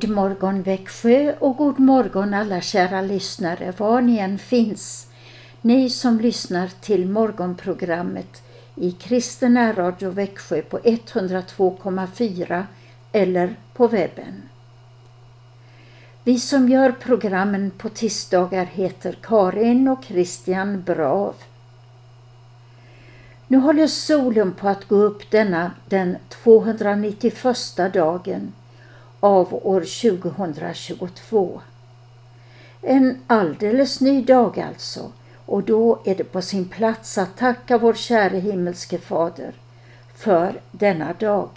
god morgon Växjö och god morgon alla kära lyssnare var ni än finns. Ni som lyssnar till morgonprogrammet i Kristen Radio Växjö på 102,4 eller på webben. Vi som gör programmen på tisdagar heter Karin och Christian Brav. Nu håller solen på att gå upp denna den 291 dagen av år 2022. En alldeles ny dag alltså och då är det på sin plats att tacka vår käre himmelske Fader för denna dag.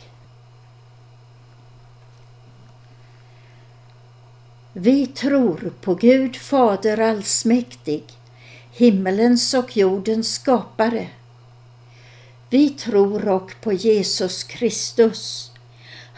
Vi tror på Gud Fader allsmäktig, himmelens och jordens skapare. Vi tror och på Jesus Kristus,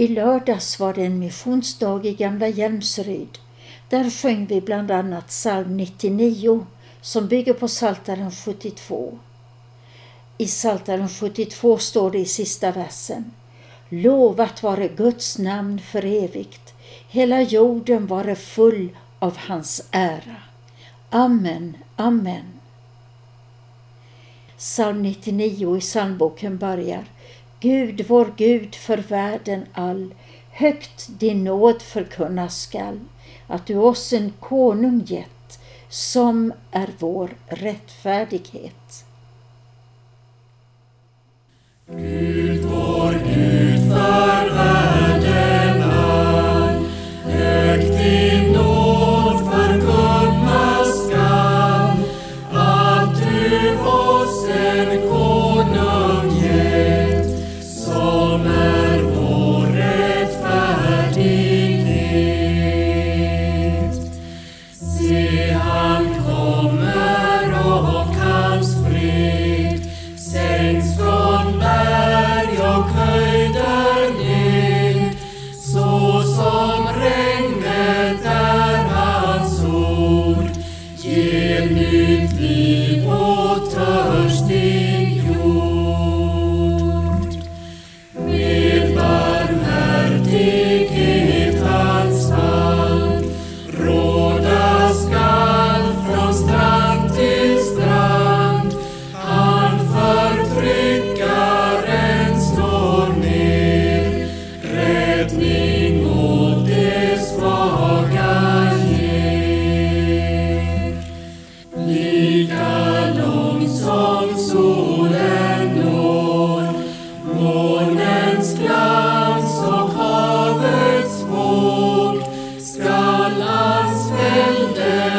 I lördags var det en missionsdag i Gamla Hjälmsryd. Där sjöng vi bland annat psalm 99 som bygger på Psaltaren 72. I Psaltaren 72 står det i sista versen Lovat vare Guds namn för evigt. Hela jorden vare full av hans ära. Amen, amen. Psalm 99 i psalmboken börjar Gud, vår Gud, för världen all, högt din nåd förkunnas skall, att du oss en konung gett, som är vår rättfärdighet. Gud, vår Gud, för världen hans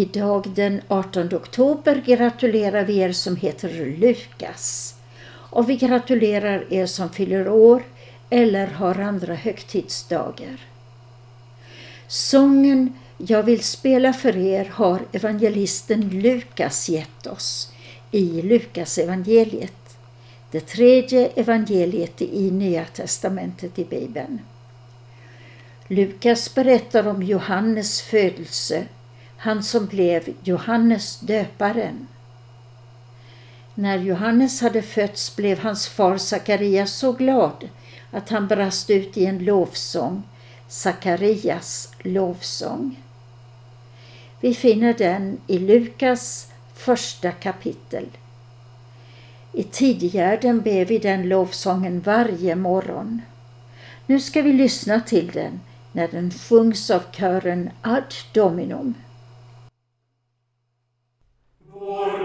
Idag den 18 oktober gratulerar vi er som heter Lukas. Och vi gratulerar er som fyller år eller har andra högtidsdagar. Sången Jag vill spela för er har evangelisten Lukas gett oss i Lukas evangeliet, det tredje evangeliet i Nya testamentet i Bibeln. Lukas berättar om Johannes födelse, han som blev Johannes döparen. När Johannes hade fötts blev hans far Sakarias så glad att han brast ut i en lovsång, Sakarias lovsång. Vi finner den i Lukas första kapitel. I tidigärden ber vi den lovsången varje morgon. Nu ska vi lyssna till den när den sjungs av kören Ad Dominum. Or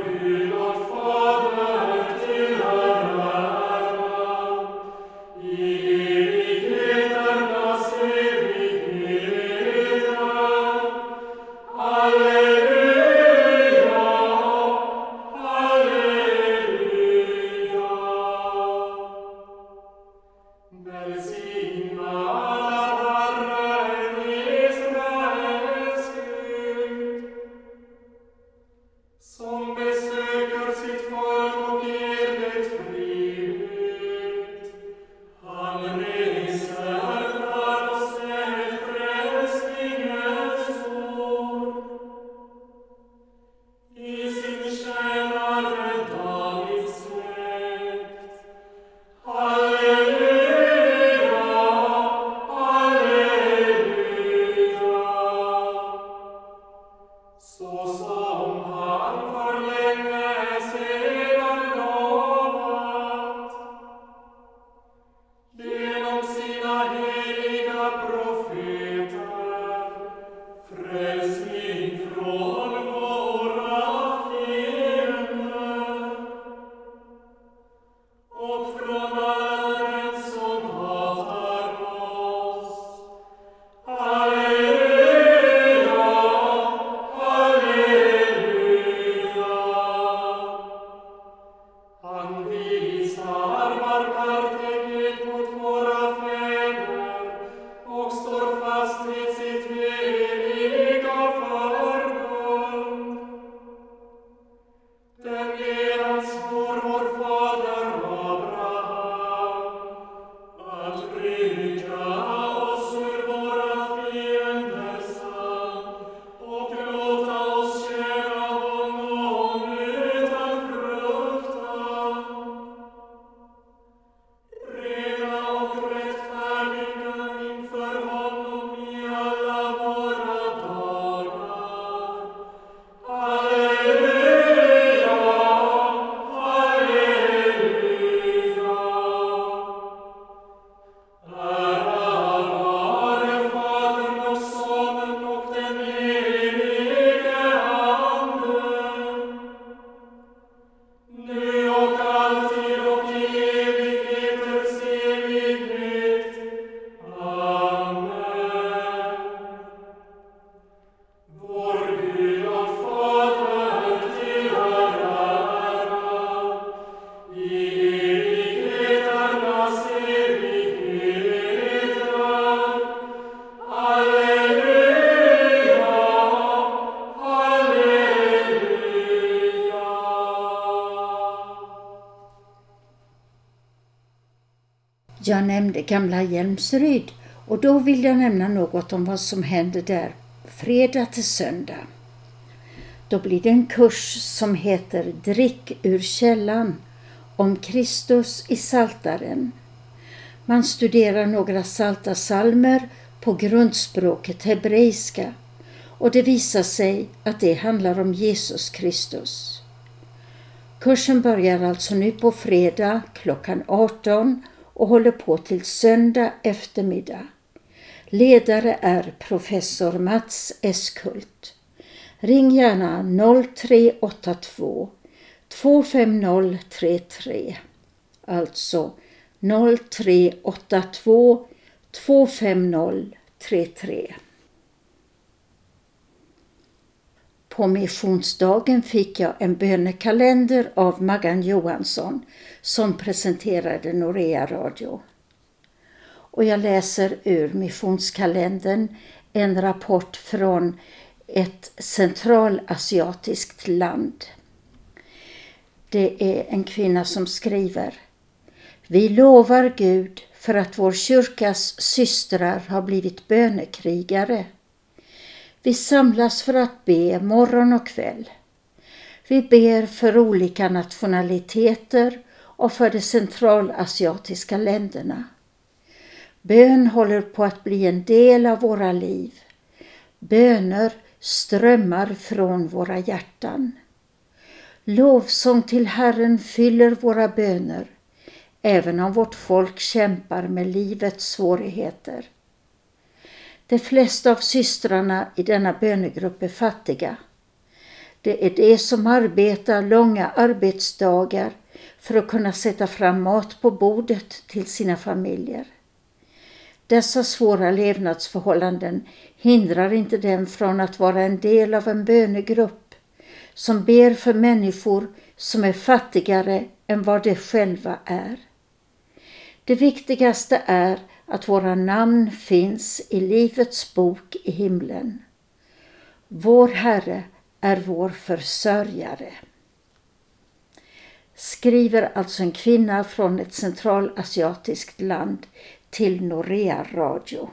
Jag nämnde gamla Hjälmsryd och då vill jag nämna något om vad som händer där fredag till söndag. Då blir det en kurs som heter Drick ur källan om Kristus i Saltaren. Man studerar några salta salmer på grundspråket hebreiska och det visar sig att det handlar om Jesus Kristus. Kursen börjar alltså nu på fredag klockan 18 och håller på till söndag eftermiddag. Ledare är professor Mats Eskult. Ring gärna 0382 25033. Alltså 0382 25033. På missionsdagen fick jag en bönekalender av Maggan Johansson som presenterade Norea Radio. Och jag läser ur missionskalendern en rapport från ett centralasiatiskt land. Det är en kvinna som skriver Vi lovar Gud för att vår kyrkas systrar har blivit bönekrigare. Vi samlas för att be morgon och kväll. Vi ber för olika nationaliteter och för de centralasiatiska länderna. Bön håller på att bli en del av våra liv. Böner strömmar från våra hjärtan. Lovsång till Herren fyller våra böner, även om vårt folk kämpar med livets svårigheter. De flesta av systrarna i denna bönegrupp är fattiga. Det är de som arbetar långa arbetsdagar för att kunna sätta fram mat på bordet till sina familjer. Dessa svåra levnadsförhållanden hindrar inte dem från att vara en del av en bönegrupp som ber för människor som är fattigare än vad de själva är. Det viktigaste är att våra namn finns i Livets bok i himlen. Vår Herre är vår försörjare. Skriver alltså en kvinna från ett centralasiatiskt land till Norea Radio.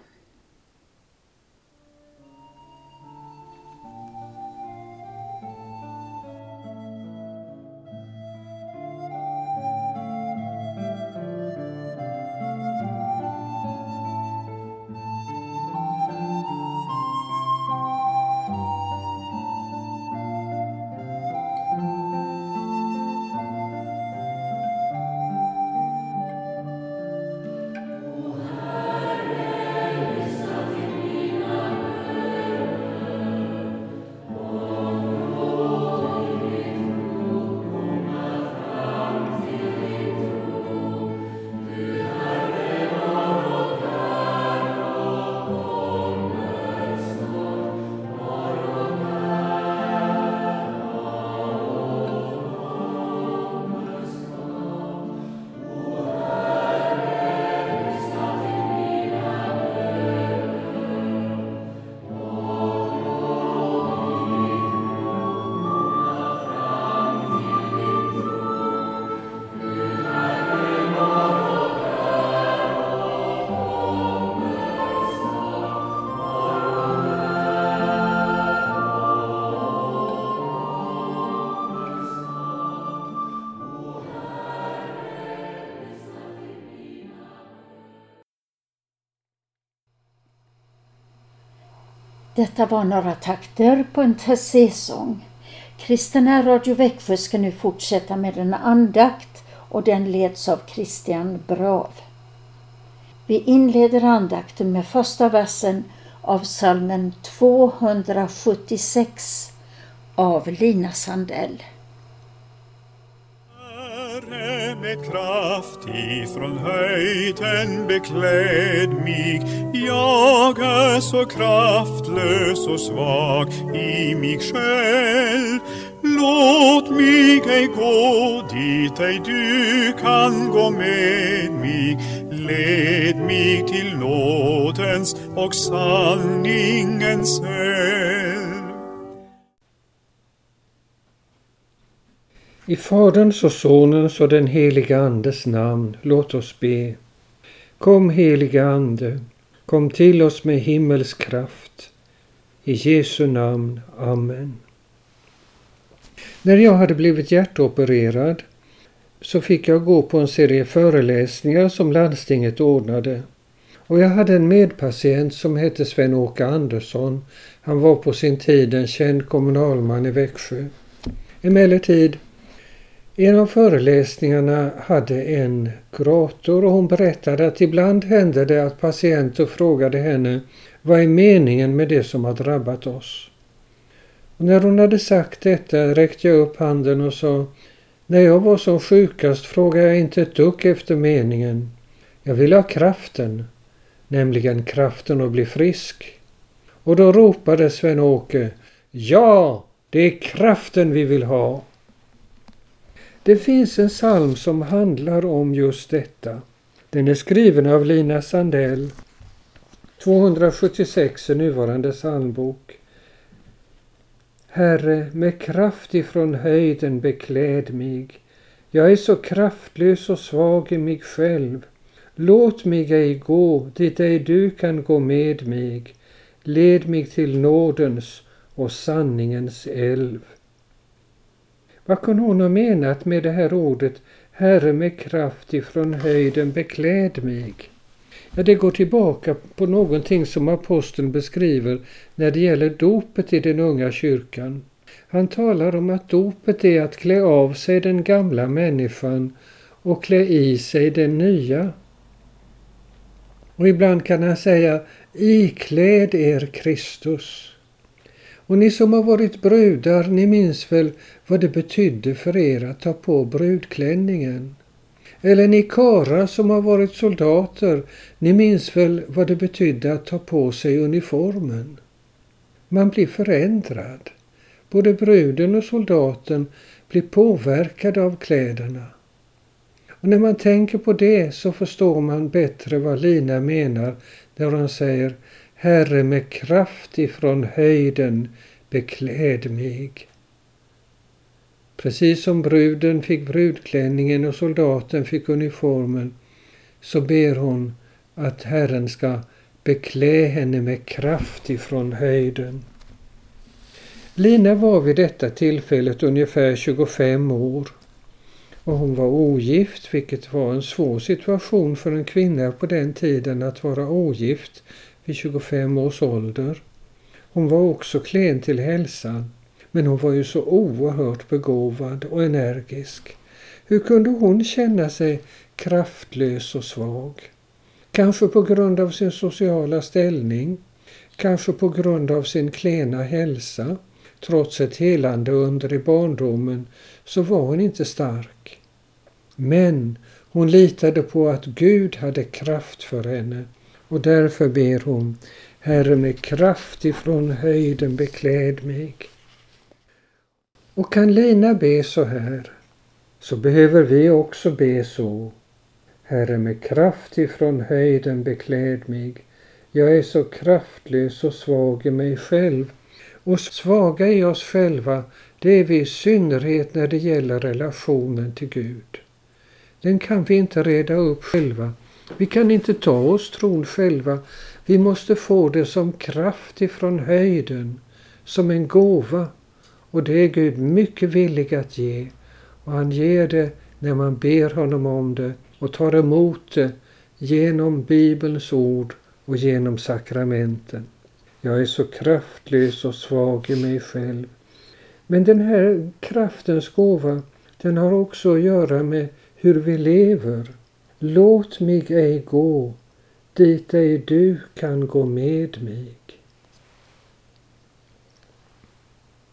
Detta var några takter på en Tessé-sång. Kristina Radio Växjö ska nu fortsätta med en andakt och den leds av Christian Brav. Vi inleder andakten med första versen av salmen 276 av Lina Sandell med kraft ifrån höjden bekläd mig. Jag är så kraftlös och svag i mig själv. Låt mig ej gå dit ej du kan gå med mig. Led mig till nådens och sanningens eld. I Faderns och Sonens och den heliga Andes namn, låt oss be. Kom heliga Ande, kom till oss med himmels kraft. I Jesu namn. Amen. När jag hade blivit hjärtopererad så fick jag gå på en serie föreläsningar som landstinget ordnade. Och jag hade en medpatient som hette Sven-Åke Andersson. Han var på sin tid en känd kommunalman i Växjö. Emellertid en av föreläsningarna hade en kurator och hon berättade att ibland hände det att patienter frågade henne vad är meningen med det som har drabbat oss? Och när hon hade sagt detta räckte jag upp handen och sa När jag var som sjukast frågade jag inte ett dugg efter meningen. Jag ville ha kraften, nämligen kraften att bli frisk. Och då ropade Sven-Åke Ja, Det är kraften vi vill ha. Det finns en psalm som handlar om just detta. Den är skriven av Lina Sandell. 276 i nuvarande psalmbok. Herre, med kraft ifrån höjden bekläd mig. Jag är så kraftlös och svag i mig själv. Låt mig ej gå dit ej du kan gå med mig. Led mig till nådens och sanningens älv. Vad kunde hon ha menat med det här ordet Herre med kraft ifrån höjden bekläd mig? Ja, det går tillbaka på någonting som aposteln beskriver när det gäller dopet i den unga kyrkan. Han talar om att dopet är att klä av sig den gamla människan och klä i sig den nya. Och ibland kan han säga ikläd er Kristus. Och ni som har varit brudar, ni minns väl vad det betydde för er att ta på brudklänningen? Eller ni karlar som har varit soldater, ni minns väl vad det betydde att ta på sig uniformen? Man blir förändrad. Både bruden och soldaten blir påverkade av kläderna. Och när man tänker på det så förstår man bättre vad Lina menar när hon säger Herre med kraft ifrån höjden bekläd mig. Precis som bruden fick brudklänningen och soldaten fick uniformen så ber hon att Herren ska beklä henne med kraft ifrån höjden. Lina var vid detta tillfället ungefär 25 år och hon var ogift, vilket var en svår situation för en kvinna på den tiden att vara ogift vid 25 års ålder. Hon var också klen till hälsan, men hon var ju så oerhört begåvad och energisk. Hur kunde hon känna sig kraftlös och svag? Kanske på grund av sin sociala ställning, kanske på grund av sin klena hälsa. Trots ett helande under i barndomen så var hon inte stark. Men hon litade på att Gud hade kraft för henne och därför ber hon Herre med kraft ifrån höjden bekläd mig. Och kan Lina be så här, så behöver vi också be så. Herre med kraft ifrån höjden bekläd mig. Jag är så kraftlös och svag i mig själv. Och svaga i oss själva, det är vi i synnerhet när det gäller relationen till Gud. Den kan vi inte reda upp själva. Vi kan inte ta oss tron själva. Vi måste få det som kraft ifrån höjden, som en gåva. Och det är Gud mycket villig att ge. Och han ger det när man ber honom om det och tar emot det genom Bibelns ord och genom sakramenten. Jag är så kraftlös och svag i mig själv. Men den här kraftens gåva, den har också att göra med hur vi lever. Låt mig ej gå dit ej du kan gå med mig.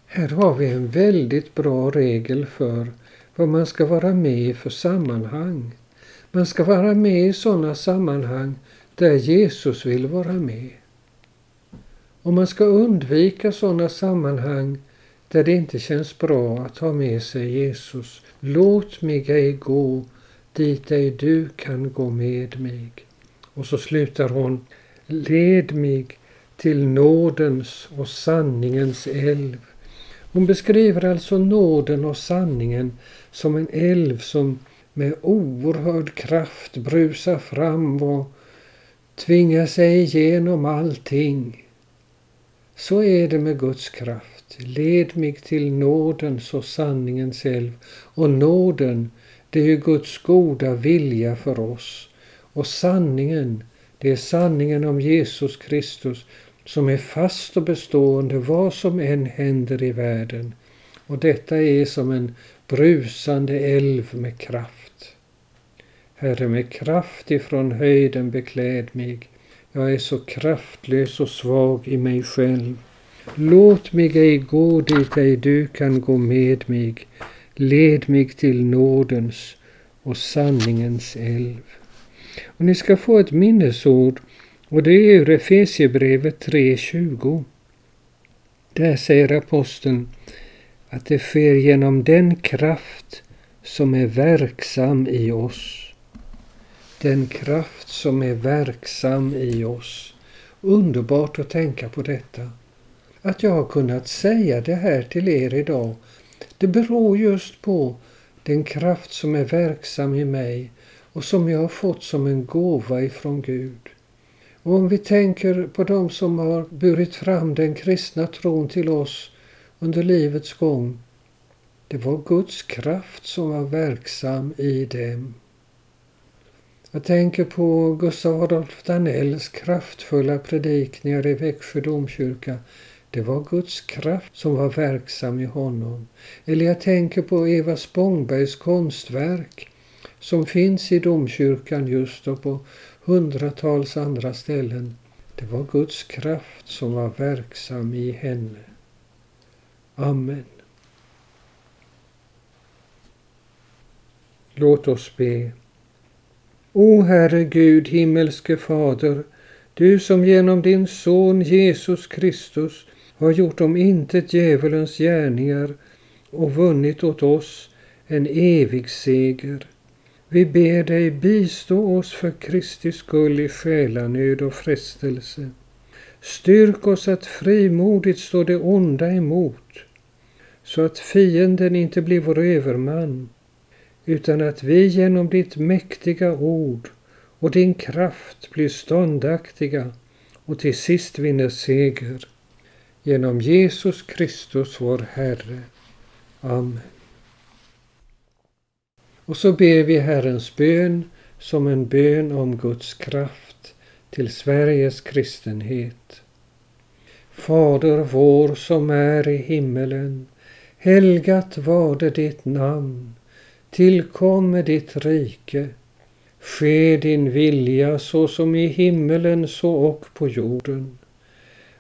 Här har vi en väldigt bra regel för vad man ska vara med i för sammanhang. Man ska vara med i sådana sammanhang där Jesus vill vara med. Och man ska undvika sådana sammanhang där det inte känns bra att ha med sig Jesus. Låt mig ej gå dit ej du kan gå med mig. Och så slutar hon. Led mig till nådens och sanningens älv. Hon beskriver alltså nåden och sanningen som en älv som med oerhörd kraft brusar fram och tvingar sig igenom allting. Så är det med Guds kraft. Led mig till nådens och sanningens älv. Och nåden, det är ju Guds goda vilja för oss. Och sanningen, det är sanningen om Jesus Kristus som är fast och bestående vad som än händer i världen. Och detta är som en brusande älv med kraft. Herre, med kraft ifrån höjden bekläd mig. Jag är så kraftlös och svag i mig själv. Låt mig ej gå dit ej du kan gå med mig. Led mig till nådens och sanningens älv. Och ni ska få ett minnesord och det är ur Efesiebrevet 3.20. Där säger aposteln att det sker genom den kraft som är verksam i oss. Den kraft som är verksam i oss. Underbart att tänka på detta. Att jag har kunnat säga det här till er idag, det beror just på den kraft som är verksam i mig och som jag har fått som en gåva ifrån Gud. Och om vi tänker på dem som har burit fram den kristna tron till oss under livets gång. Det var Guds kraft som var verksam i dem. Jag tänker på Gustav Adolf Danells kraftfulla predikningar i Växjö domkyrka. Det var Guds kraft som var verksam i honom. Eller jag tänker på Eva Spångbergs konstverk som finns i domkyrkan just och på hundratals andra ställen. Det var Guds kraft som var verksam i henne. Amen. Låt oss be. O Herre Gud, himmelske Fader, du som genom din Son Jesus Kristus har gjort om intet djävulens gärningar och vunnit åt oss en evig seger. Vi ber dig bistå oss för Kristi skull i själanöd och frestelse. Styrk oss att frimodigt stå det onda emot, så att fienden inte blir vår överman, utan att vi genom ditt mäktiga ord och din kraft blir ståndaktiga och till sist vinner seger. Genom Jesus Kristus vår Herre. Amen. Och så ber vi Herrens bön som en bön om Guds kraft till Sveriges kristenhet. Fader vår som är i himmelen. Helgat varde ditt namn. Tillkomme ditt rike. Ske din vilja så som i himmelen så och på jorden.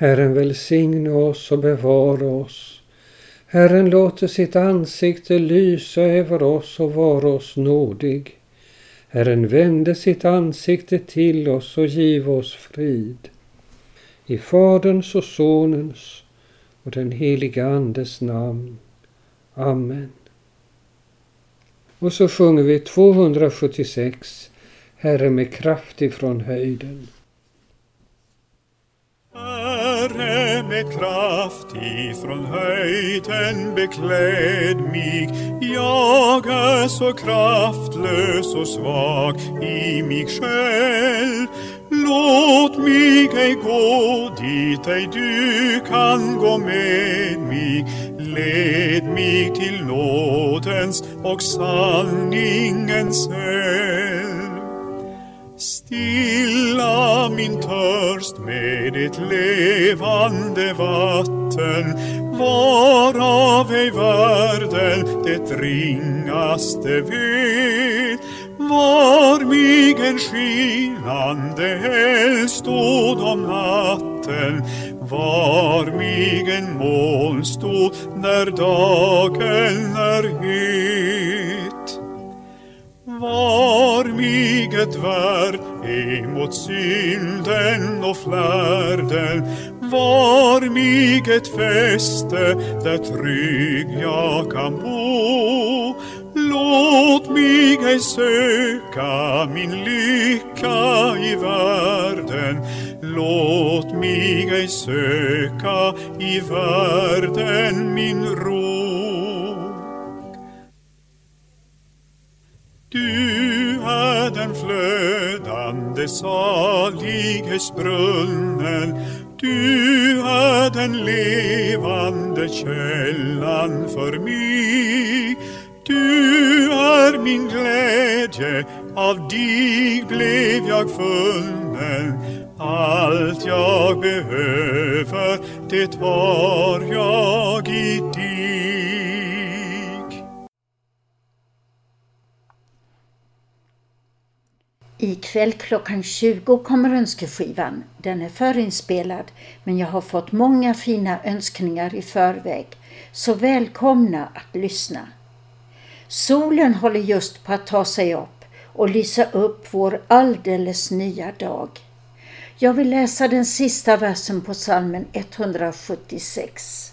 Herren välsigne oss och bevara oss. Herren låter sitt ansikte lysa över oss och vara oss nådig. Herren vände sitt ansikte till oss och giv oss frid. I Faderns och Sonens och den heliga Andes namn. Amen. Och så sjunger vi 276 Herre med kraft ifrån höjden. Med kraft ifrån höjden bekläd mig. Jag är så kraftlös och svag i mig själv. Låt mig ej gå dit ej du kan gå med mig. Led mig till nådens och sanningens eld. Stilla min törst med ett levande vatten varav ej världen det ringaste vet. Var mig en skinande eld stod om natten var mig en molnstod när dagen är het var mig ett värd emot synden och flärden. Var mig ett fäste där trygg jag kan bo. Låt mig ej söka min lycka i världen. Låt mig ej söka i världen min ro. Du är den flödande salighetsbrunnen Du är den levande källan för mig. Du är min glädje, av dig blev jag funnen. Allt jag behöver, det har jag i dig. Ikväll klockan 20 kommer önskeskivan. Den är förinspelad men jag har fått många fina önskningar i förväg. Så välkomna att lyssna. Solen håller just på att ta sig upp och lysa upp vår alldeles nya dag. Jag vill läsa den sista versen på salmen 176.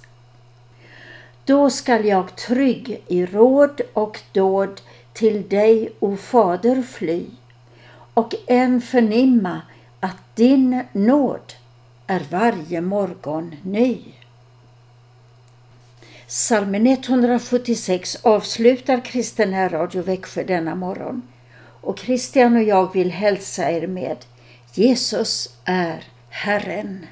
Då skall jag trygg i råd och dåd till dig, o Fader, fly och än förnimma att din nåd är varje morgon ny. Salmen 176 avslutar Kristen Radio Växjö denna morgon och Christian och jag vill hälsa er med Jesus är Herren.